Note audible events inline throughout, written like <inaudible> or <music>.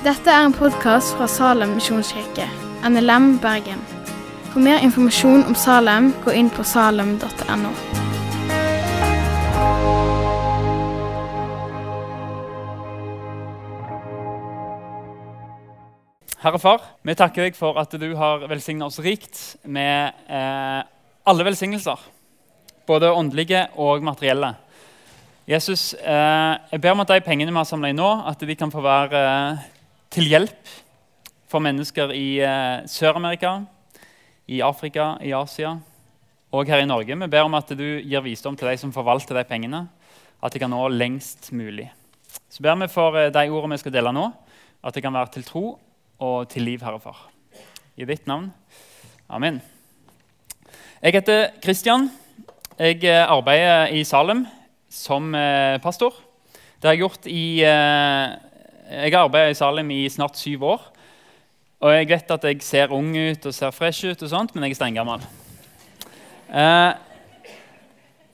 Dette er en podkast fra Salem misjonskirke, NLM Bergen. For mer informasjon om Salem, gå inn på salem.no. Herre Far, vi takker deg for at du har velsignet oss rikt med eh, alle velsignelser. Både åndelige og materielle. Jesus, eh, jeg ber om at de pengene vi har samla inn nå, at de kan få være eh, til hjelp for mennesker i eh, Sør-Amerika, i Afrika, i Asia og her i Norge. Vi ber om at du gir visdom til de som forvalter de pengene, at de kan nå lengst mulig. Så ber vi for eh, de ordene vi skal dele nå, at det kan være til tro og til liv, Herre Far. I ditt navn. Amen. Jeg heter Kristian. Jeg eh, arbeider i Salem som pastor. Det har jeg gjort i Jeg har arbeidet i Salem i snart syv år. Og jeg vet at jeg ser ung ut og ser fresh ut, og sånt, men jeg er steingammel.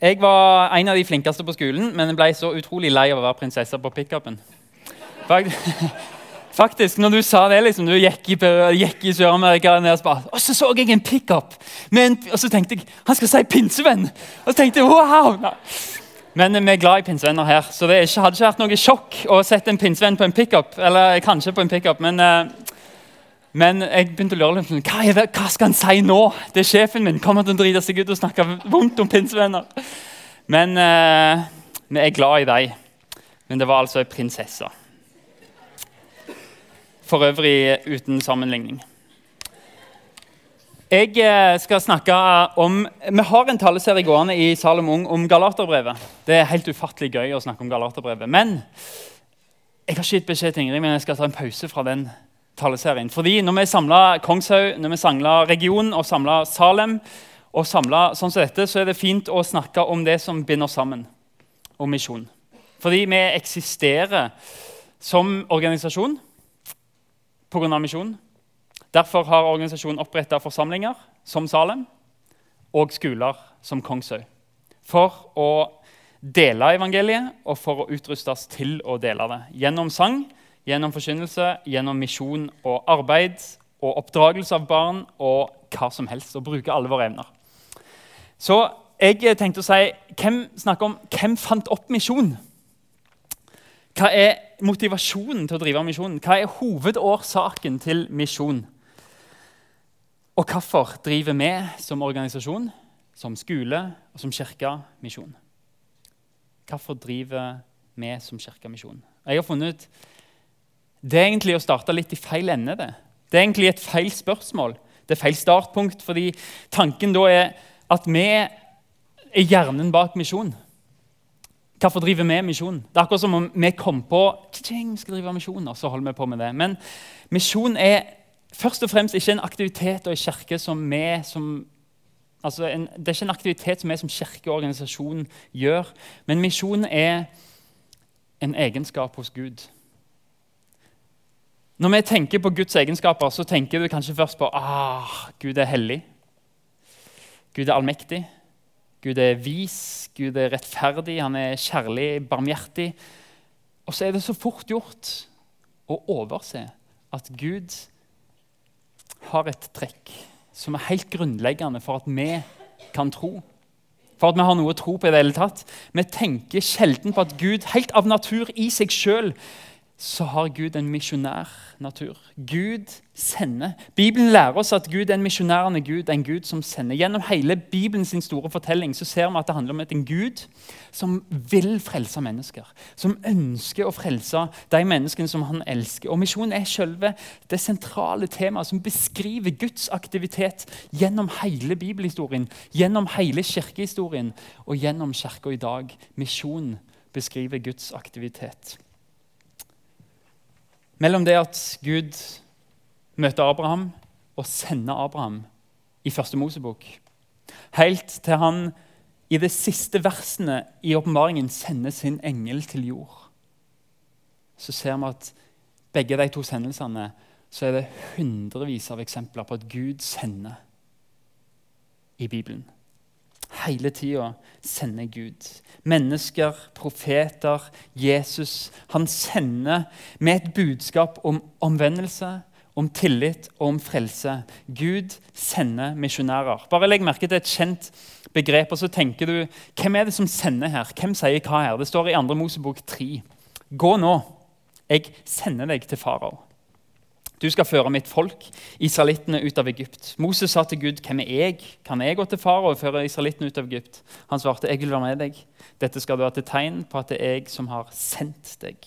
Jeg var en av de flinkeste på skolen, men jeg ble så utrolig lei av å være prinsesse på pickupen. <laughs> Faktisk, når du sa det, liksom, du gikk i, gikk i Sør-Amerika Og så så jeg en pickup! Og så tenkte jeg han skal si 'pinsevenn'! Og så tenkte jeg, wow! Men vi er glad i pinsevenner her, så det hadde ikke vært noe sjokk å sette en pinsevenn på en pickup. Eller kanskje på en pickup, men, uh, men jeg begynte å lure litt hva, hva skal han si nå? Det er sjefen min. Kommer til å drite seg ut og snakke vondt om pinsevenner. Men uh, vi er glad i deg. Men det var altså ei prinsesse. For øvrig uten sammenligning. Jeg eh, skal snakke om, Vi har en taleserie gående i Salom Ung om Galaterbrevet. Det er helt ufattelig gøy å snakke om Galaterbrevet. Men jeg har ikke gitt beskjed til Ingrid, men jeg skal ta en pause fra den taleserien. Fordi når vi samla Kongshaug, når vi samla regionen og samla Salem, og samla sånn som dette, så er det fint å snakke om det som binder sammen, om misjon. Fordi vi eksisterer som organisasjon pga. misjon. Derfor har organisasjonen oppretta forsamlinger som Salem og skoler som Kongshaug. For å dele evangeliet og for å utrustes til å dele det. Gjennom sang, gjennom forkynnelse, gjennom misjon og arbeid og oppdragelse av barn og hva som helst. Og bruke alle våre evner. Så jeg tenkte å si, hvem snakker om hvem fant opp misjon? Hva er motivasjonen til å drive misjonen? Hva er hovedårsaken til misjon? Og hvorfor driver vi som organisasjon, som skole og som kirke misjon? Hvorfor driver vi som kirke misjon? Jeg har funnet ut det er egentlig å starte litt i feil ende. Det Det er egentlig et feil spørsmål. Det er feil startpunkt, fordi tanken da er at vi er hjernen bak misjon. Hvorfor driver vi misjon? Det er akkurat som om vi kom på vi skal drive misjon, og så holder vi på med det. Men misjon er først og fremst ikke en aktivitet og en kirke som vi som altså en, Det er ikke en aktivitet som vi som kirkeorganisasjon gjør. Men misjon er en egenskap hos Gud. Når vi tenker på Guds egenskaper, så tenker du kanskje først på ah, Gud er hellig. Gud er allmektig. Gud er vis, Gud er rettferdig, han er kjærlig, barmhjertig. Og så er det så fort gjort å overse at Gud har et trekk som er helt grunnleggende for at vi kan tro. For at vi har noe å tro på i det hele tatt. Vi tenker sjelden på at Gud helt av natur i seg sjøl så har Gud en misjonær natur. Gud sender. Bibelen lærer oss at Gud er en misjonærende Gud, en Gud som sender. Gjennom hele Bibelens store fortelling så ser vi at det handler om en Gud som vil frelse mennesker. Som ønsker å frelse de menneskene som han elsker. Og Misjonen er selve det sentrale temaet som beskriver Guds aktivitet gjennom hele bibelhistorien, gjennom hele kirkehistorien og gjennom kirka i dag. Misjon beskriver Guds aktivitet. Mellom det at Gud møter Abraham og sender Abraham i første Mosebok, helt til han i de siste versene i åpenbaringen sender sin engel til jord, så ser vi at begge de to sendelsene så er det hundrevis av eksempler på at Gud sender i Bibelen. Hele tida sender Gud. Mennesker, profeter, Jesus. Han sender med et budskap om omvendelse, om tillit og om frelse. Gud sender misjonærer. Bare legg merke til et kjent begrep, og så tenker du hvem er det som sender her? Hvem sier hva her? Det står i 2. Mosebok 3. Gå nå, jeg sender deg til farao. Du skal føre mitt folk, israelittene, ut av Egypt. Moses sa til Gud, 'Hvem er jeg? Kan jeg gå til farao og føre israelittene ut av Egypt?' Han svarte, 'Jeg vil være med deg. Dette skal du ha til tegn på at det er jeg som har sendt deg.'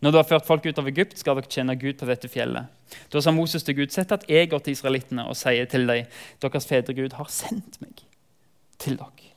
Når du har ført folk ut av Egypt, skal dere tjene Gud på dette fjellet. Da sa Moses til Gud, 'Sett at jeg går til israelittene og sier til dem:" 'Deres fedre Gud har sendt meg til dere.'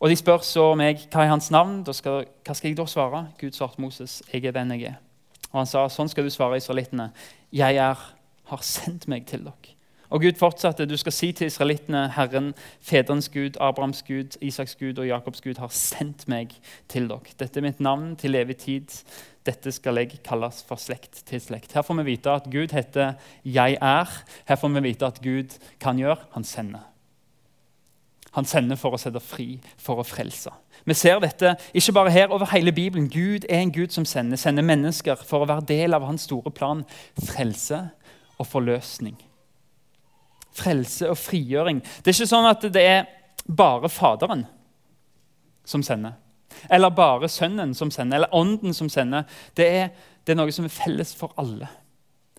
Og De spør så meg, 'Hva er hans navn?' Skal, hva skal jeg da svare? Gud svarte Moses, 'Jeg er den jeg er.' Og han sa, 'Sånn skal du svare israelittene.' 'Jeg er, har sendt meg til dere.' Og Gud fortsatte, 'Du skal si til israelittene, Herren, fedrenes Gud, Abrahams Gud, Isaks Gud og Jakobs Gud har sendt meg til dere.' 'Dette er mitt navn til evig tid. Dette skal jeg kalles for slekt til slekt.' Her får vi vite at Gud heter 'Jeg er'. Her får vi vite at Gud kan gjøre. Han sender. Han sender for å sette fri, for å frelse. Vi ser dette ikke bare her, over hele Bibelen. Gud er en Gud som sender, sender mennesker for å være del av hans store plan. Frelse og forløsning. Frelse og frigjøring. Det er ikke sånn at det er bare Faderen som sender. Eller bare Sønnen som sender, eller Ånden som sender. Det er, det er noe som er felles for alle.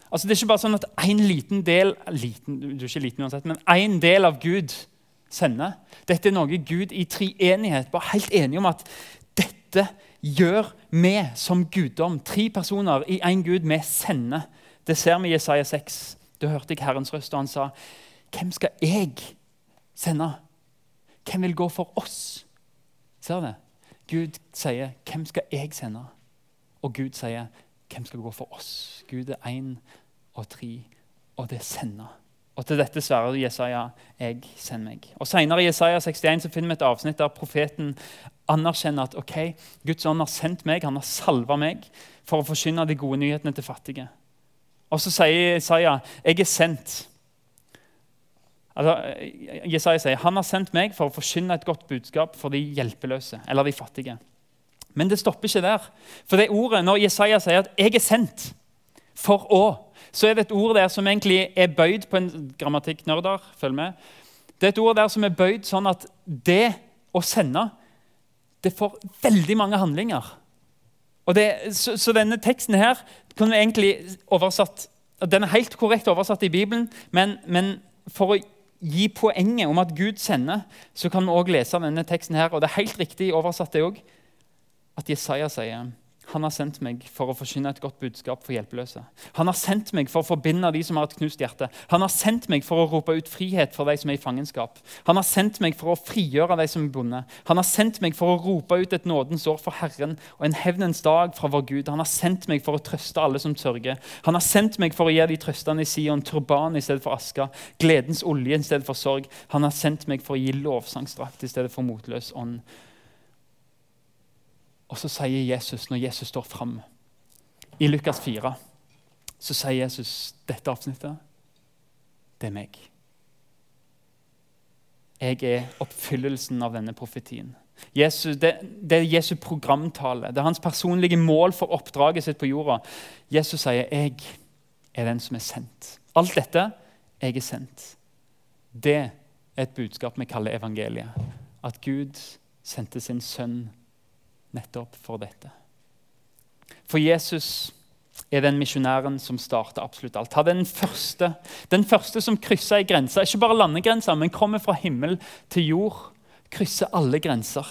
Altså, det er ikke bare sånn at en liten del liten, du er ikke liten uansett, men en del av Gud sender. Dette er noe Gud i treenighet var helt enige om at dette gjør vi som guddom. Tre personer i én Gud. Vi sender. Det ser vi i Jesaja 6. Da hørte jeg Herrens røst, og han sa, 'Hvem skal jeg sende?' Hvem vil gå for oss? Ser du? det? Gud sier, 'Hvem skal jeg sende?' Og Gud sier, 'Hvem skal gå for oss?' Gud er én og tre, og det er sender. Og til dette svarer Jesaja, 'Jeg sender meg'. Og Senere i Jesaja 61 så finner vi et avsnitt der profeten anerkjenner at ok, Guds ånd har sendt meg, han har salva meg for å forkynne de gode nyhetene til fattige. Og så sier Jesaja, 'Jeg er sendt'. Altså, Jesaja sier, 'Han har sendt meg for å forkynne et godt budskap for de hjelpeløse', eller de fattige. Men det stopper ikke der. For det ordet, når Jesaja sier at 'jeg er sendt for å' så er det et ord der som egentlig er bøyd på en grammatikknerder. følg med. Det er et ord der som er bøyd sånn at det å sende det får veldig mange handlinger. Det, så, så, denne teksten her kunne egentlig oversatt Den er helt korrekt oversatt i Bibelen, men, men for å gi poenget om at Gud sender, så kan vi også lese denne teksten her, og det er helt riktig oversatt det òg, at Jesaja sier han har sendt meg for å forkynne et godt budskap for hjelpeløse. Han har sendt meg for å forbinde de som har et knust hjerte. Han har sendt meg for å rope ut frihet for de som er i fangenskap. Han har sendt meg for å frigjøre de som er bonde. Han har sendt meg for å rope ut et nådens år for Herren og en hevnens dag fra vår Gud. Han har sendt meg for å trøste alle som sørger. Han har sendt meg for å gi de trøstende i Sion turban i stedet for aska, gledens olje i stedet for sorg. Han har sendt meg for å gi lovsangstrakt i stedet for motløs ånd. Og så sier Jesus, når Jesus står fram i Lukas 4, så sier Jesus dette avsnittet. Det er meg. Jeg er oppfyllelsen av denne profetien. Jesus, det, det, er Jesu programtale. Det er hans personlige mål for oppdraget sitt på jorda. Jesus sier, 'Jeg er den som er sendt'. Alt dette jeg er sendt. Det er et budskap vi kaller evangeliet. At Gud sendte sin sønn nettopp for dette. For Jesus er den misjonæren som starter absolutt alt. Han er den første, den første som krysser ei grense. Ikke bare landegrenser, men kommer fra himmel til jord. Krysser alle grenser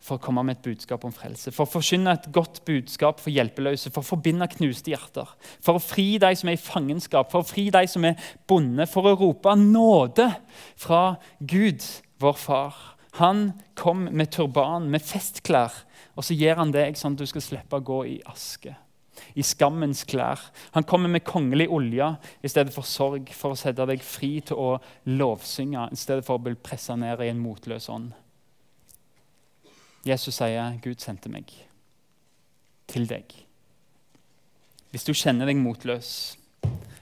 for å komme med et budskap om frelse. For å forkynne et godt budskap for hjelpeløse, for å forbinde knuste hjerter. For å fri de som er i fangenskap, for å fri de som er bonde. For å rope nåde fra Gud, vår Far. Han kom med turban, med festklær, og så gir han deg sånn at du skal slippe å gå i aske. I skammens klær. Han kommer med kongelig olje i stedet for sorg, for å sette deg fri til å lovsynge i stedet for å bli pressa ned i en motløs ånd. Jesus sier, 'Gud sendte meg til deg'. Hvis du kjenner deg motløs,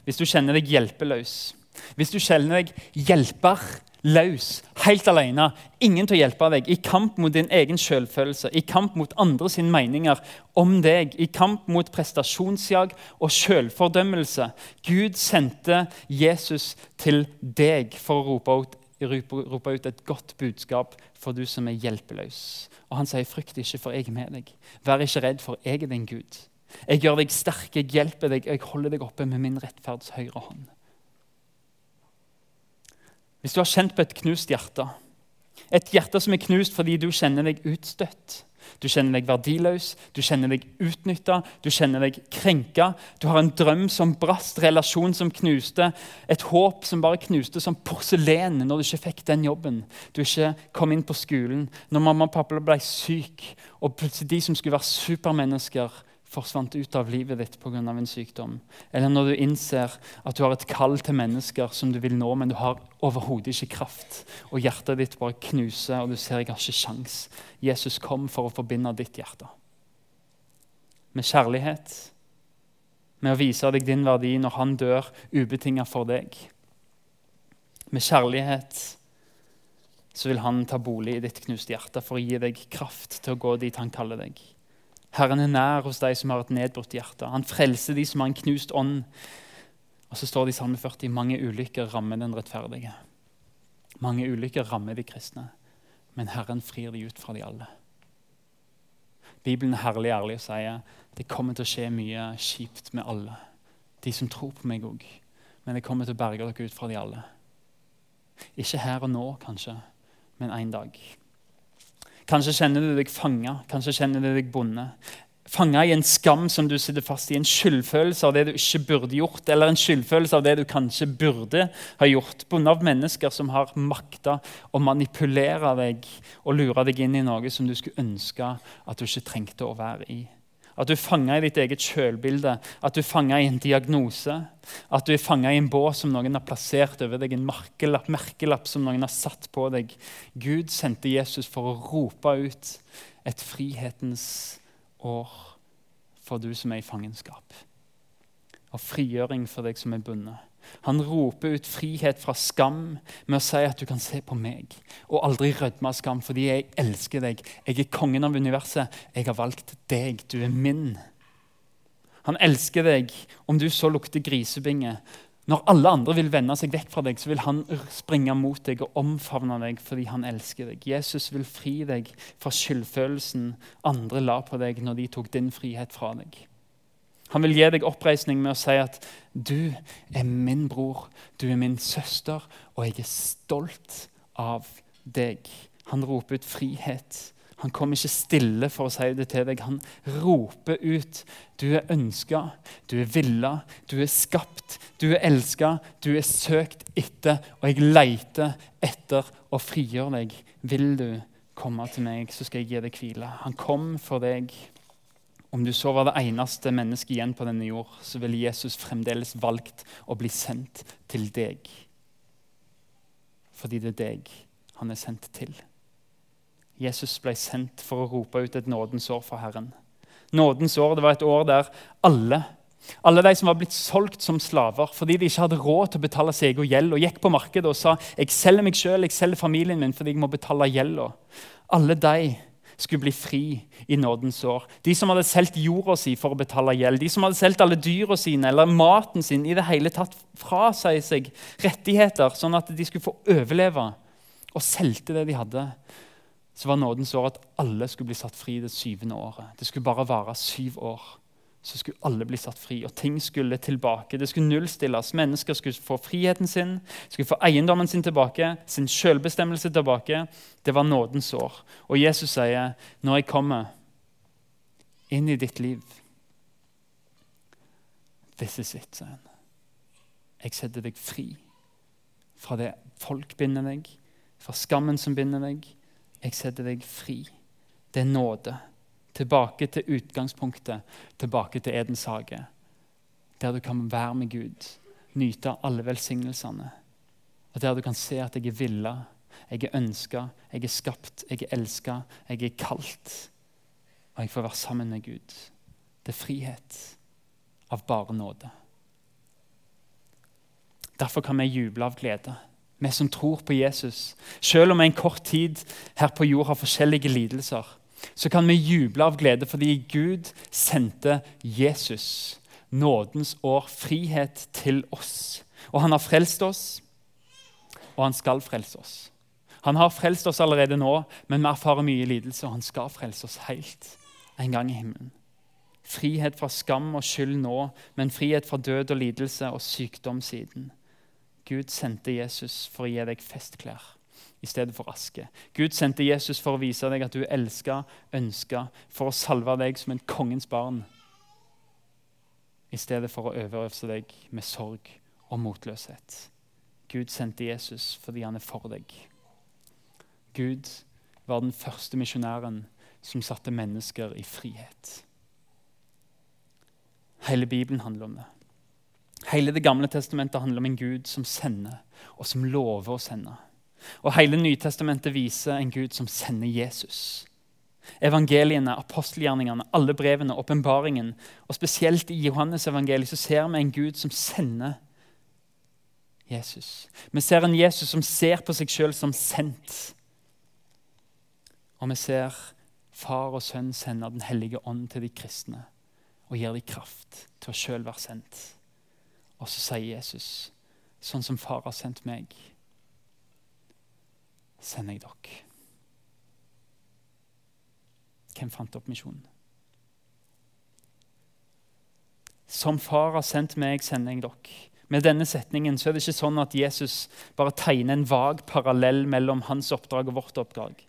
hvis du kjenner deg hjelpeløs, Hvis du kjenner deg hjelper, løs, helt alene, ingen til å hjelpe deg, i kamp mot din egen selvfølelse, i kamp mot andre sine meninger om deg, i kamp mot prestasjonsjag og selvfordømmelse Gud sendte Jesus til deg for å rope ut, rope ut et godt budskap for du som er hjelpeløs. Og han sier, 'Frykt ikke, for jeg er med deg.' 'Vær ikke redd, for jeg er din Gud.' 'Jeg gjør deg sterk, jeg hjelper deg, jeg holder deg oppe med min rettferds høyre hånd.' Hvis du har kjent på et knust hjerte, et hjerte som er knust fordi du kjenner deg utstøtt, du kjenner deg verdiløs, du kjenner deg utnytta, du kjenner deg krenka. Du har en drøm som brast, relasjon som knuste, et håp som bare knuste som porselen når du ikke fikk den jobben. Du ikke kom inn på skolen, når mamma og pappa ble syk, og plutselig de som skulle være supermennesker, forsvant ut av livet ditt pga. en sykdom. Eller når du innser at du har et kall til mennesker som du vil nå, men du har overhodet ikke kraft, og hjertet ditt bare knuser, og du ser jeg har ikke sjans. Jesus kom for å forbinde ditt hjerte. Med kjærlighet, med å vise deg din verdi når han dør ubetinga for deg. Med kjærlighet så vil han ta bolig i ditt knuste hjerte for å gi deg kraft til å gå dit han kaller deg. Herren er nær hos de som har et nedbrutt hjerte. Han frelser de som har en knust ånd. Og så står det i Salme 40 mange ulykker rammer den rettferdige. Mange ulykker rammer de kristne, men Herren frir de ut fra de alle. Bibelen er herlig ærlig og sier det kommer til å skje mye kjipt med alle. De som tror på meg òg. Men jeg kommer til å berge dere ut fra de alle. Ikke her og nå, kanskje, men en dag. Kanskje kjenner du deg fanga, kanskje kjenner du deg bonde. Fanga i en skam som du sitter fast i, en skyldfølelse av det du ikke burde gjort, eller en skyldfølelse av det du kanskje burde ha gjort. Bonde av mennesker som har makta å manipulere deg og lure deg inn i noe som du skulle ønske at du ikke trengte å være i. At du er fanga i ditt eget sjølbilde, at du er fanga i en diagnose. At du er fanga i en bås som noen har plassert over deg, en merkelapp, merkelapp som noen har satt på deg. Gud sendte Jesus for å rope ut et frihetens år for du som er i fangenskap. Og frigjøring for deg som er bundet. Han roper ut frihet fra skam med å si at du kan se på meg og aldri rødme av skam fordi jeg elsker deg. Jeg er kongen av universet. Jeg har valgt deg. Du er min. Han elsker deg om du så lukter grisebinge. Når alle andre vil vende seg vekk fra deg, så vil han springe mot deg og omfavne deg fordi han elsker deg. Jesus vil fri deg fra skyldfølelsen andre la på deg når de tok din frihet fra deg. Han vil gi deg oppreisning med å si at du er min bror, du er min søster, og jeg er stolt av deg. Han roper ut frihet. Han kommer ikke stille for å si det til deg. Han roper ut. Du er ønska, du er villa, du er skapt, du er elska, du er søkt etter, og jeg leiter etter å frigjøre deg. Vil du komme til meg, så skal jeg gi deg hvile. Han kom for deg. Om du så var det eneste mennesket igjen på denne jord, så ville Jesus fremdeles valgt å bli sendt til deg. Fordi det er deg han er sendt til. Jesus ble sendt for å rope ut et nådens år for Herren. Nådens år det var et år der alle, alle de som var blitt solgt som slaver fordi de ikke hadde råd til å betale seg egen gjeld, og gikk på markedet og sa jeg selger meg selv, jeg selger familien min fordi jeg må betale gjelda. Alle de skulle bli fri i nådens år. De som hadde solgt jorda si for å betale gjeld, de som hadde solgt alle dyra sine eller maten sin, i det hele tatt fra seg, seg rettigheter, sånn at de skulle få overleve, og solgte det de hadde, så var nådens år at alle skulle bli satt fri det syvende året. Det skulle bare vare syv år så skulle alle bli satt fri, og ting skulle tilbake. Det skulle nullstilles. Mennesker skulle få friheten sin, skulle få eiendommen sin tilbake, sin selvbestemmelse tilbake. Det var nådens år. Og Jesus sier, 'Når jeg kommer inn i ditt liv' This is it, sier han. Jeg setter deg fri fra det folk binder deg, fra skammen som binder deg. Jeg setter deg fri. Det er nåde. Tilbake til utgangspunktet, tilbake til Edens hage. Der du kan være med Gud, nyte alle velsignelsene. Og der du kan se at jeg er villa, jeg er ønska, jeg er skapt, jeg er elska, jeg er kalt. Og jeg får være sammen med Gud. Det er frihet av bare nåde. Derfor kan vi juble av glede, vi som tror på Jesus. Selv om vi en kort tid her på jord har forskjellige lidelser, så kan vi juble av glede fordi Gud sendte Jesus, nådens år, frihet til oss. Og han har frelst oss, og han skal frelse oss. Han har frelst oss allerede nå, men vi erfarer mye lidelse, og han skal frelse oss helt en gang i himmelen. Frihet fra skam og skyld nå, men frihet fra død og lidelse og sykdom siden. Gud sendte Jesus for å gi deg festklær i stedet for aske. Gud sendte Jesus for å vise deg at du elska, ønska, for å salve deg som en kongens barn. I stedet for å overøse deg med sorg og motløshet. Gud sendte Jesus fordi han er for deg. Gud var den første misjonæren som satte mennesker i frihet. Hele Bibelen handler om det. Hele Det gamle testamentet handler om en Gud som sender, og som lover å sende. Og Hele Nytestamentet viser en Gud som sender Jesus. Evangeliene, apostelgjerningene, alle brevene, åpenbaringen. Og spesielt i Johannes-evangeliet så ser vi en Gud som sender Jesus. Vi ser en Jesus som ser på seg sjøl som sendt. Og vi ser far og sønn sende Den hellige ånd til de kristne og gir dem kraft til å sjøl være sendt. Og så sier Jesus, sånn som far har sendt meg, sender jeg dere. Hvem fant opp misjonen? Som far har sendt meg, sender jeg dere. Med denne setningen så er det ikke sånn at Jesus bare tegner en vag parallell mellom hans oppdrag og vårt oppdrag.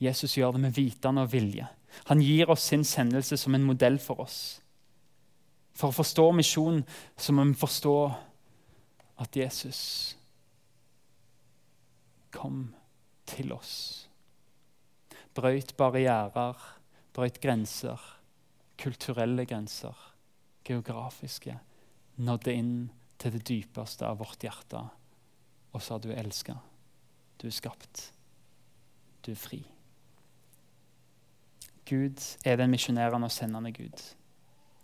Jesus gjør det med vitende og vilje. Han gir oss sin sendelse som en modell for oss. For å forstå misjonen så må vi forstå at Jesus kom til oss. Brøyt barrierer, brøyt grenser, kulturelle grenser, geografiske. Nådde inn til det dypeste av vårt hjerte og sa du er elska, du er skapt, du er fri. Gud er den misjonerende og sendende Gud.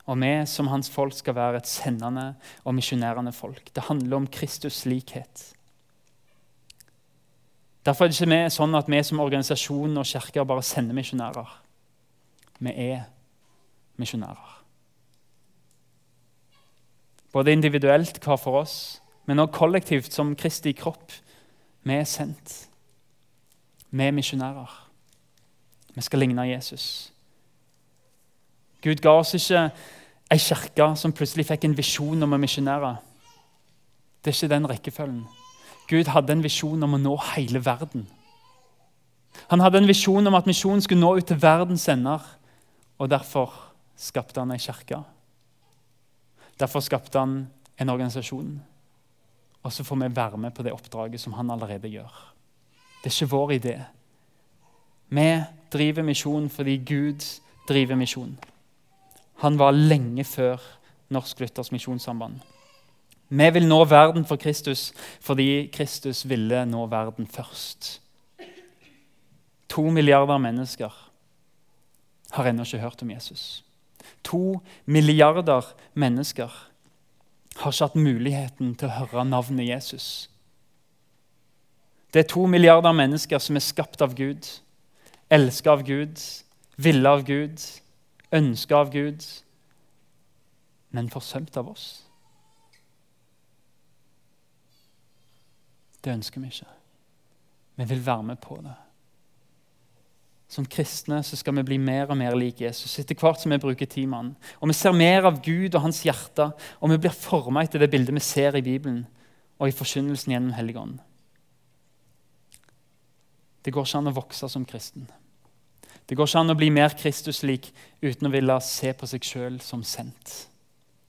Og vi som hans folk skal være et sendende og misjonerende folk. Det handler om Kristus' likhet. Derfor er det ikke sånn at vi som organisasjon og kirke bare sender misjonærer. Vi er misjonærer. Både individuelt hva for oss, men også kollektivt som Kristi kropp. Vi er sendt. Vi er misjonærer. Vi skal ligne Jesus. Gud ga oss ikke ei kirke som plutselig fikk en visjon om å misjonere. Det er ikke den rekkefølgen. Gud hadde en visjon om å nå hele verden. Han hadde en visjon om at misjonen skulle nå ut til verdens ender. Og derfor skapte han ei kirke. Derfor skapte han en organisasjon. Og så får vi være med på det oppdraget som han allerede gjør. Det er ikke vår idé. Vi driver misjon fordi Gud driver misjon. Han var lenge før Norsk Luthers Misjonssamband. Vi vil nå verden for Kristus fordi Kristus ville nå verden først. To milliarder mennesker har ennå ikke hørt om Jesus. To milliarder mennesker har ikke hatt muligheten til å høre navnet Jesus. Det er to milliarder mennesker som er skapt av Gud, elsket av Gud, ville av Gud, ønsket av Gud, men forsømt av oss. Det ønsker vi ikke. Vi vil være med på det. Som kristne så skal vi bli mer og mer lik Jesus etter hvert som vi bruker tid med. Og Vi ser mer av Gud og hans hjerte, og vi blir forma etter det bildet vi ser i Bibelen og i forkynnelsen gjennom Helligånden. Det går ikke an å vokse som kristen. Det går ikke an å bli mer Kristuslik uten å ville se på seg sjøl som sendt,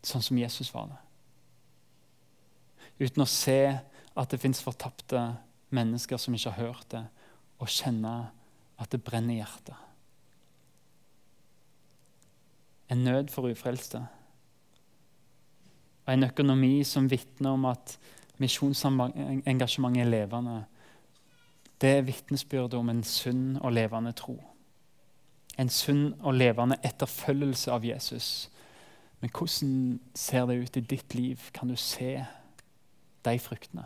sånn som Jesus var det. Uten å se at det fins fortapte mennesker som ikke har hørt det, og kjenne at det brenner i hjertet. En nød for ufrelste. Og en økonomi som vitner om at misjonsengasjementet er levende. Det er vitnesbyrdet om en sunn og levende tro en sunn og levende etterfølgelse av Jesus. Men hvordan ser det ut i ditt liv? Kan du se de fruktene.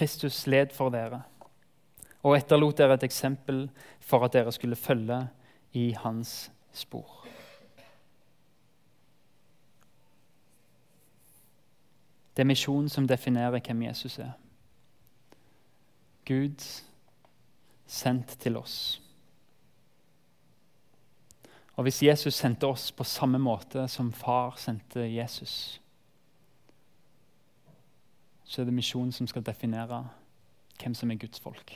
Kristus led for dere og etterlot dere et eksempel for at dere skulle følge i hans spor. Det er misjonen som definerer hvem Jesus er. Gud sendt til oss. Og Hvis Jesus sendte oss på samme måte som far sendte Jesus, så er det misjonen som skal definere hvem som er Guds folk.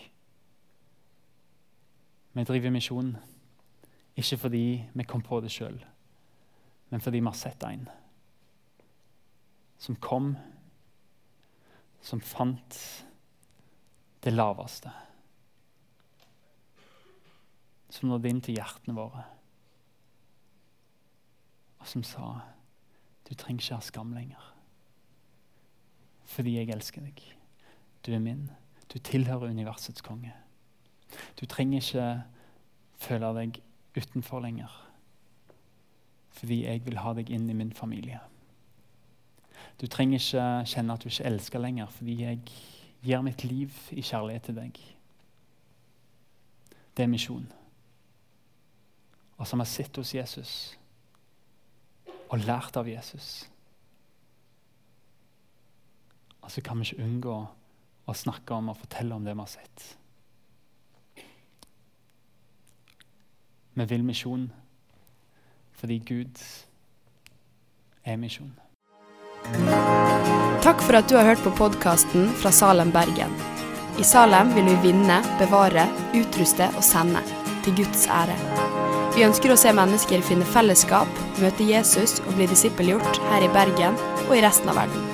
Vi driver misjon ikke fordi vi kom på det sjøl, men fordi vi har sett en som kom, som fant det laveste. Som nådde inn til hjertene våre, og som sa du trenger ikke ha skam lenger. Fordi jeg elsker deg. Du er min. Du tilhører universets konge. Du trenger ikke føle deg utenfor lenger. Fordi jeg vil ha deg inn i min familie. Du trenger ikke kjenne at du ikke elsker lenger, fordi jeg gir mitt liv i kjærlighet til deg. Det er misjon. Og som har sett hos Jesus og lært av Jesus. Og så kan vi ikke unngå å snakke om og fortelle om det vi har sett. Vi vil misjon fordi Gud er misjon. Takk for at du har hørt på podkasten fra Salem, Bergen. I Salem vil vi vinne, bevare, utruste og sende. Til Guds ære. Vi ønsker å se mennesker finne fellesskap, møte Jesus og bli disippelgjort her i Bergen og i resten av verden.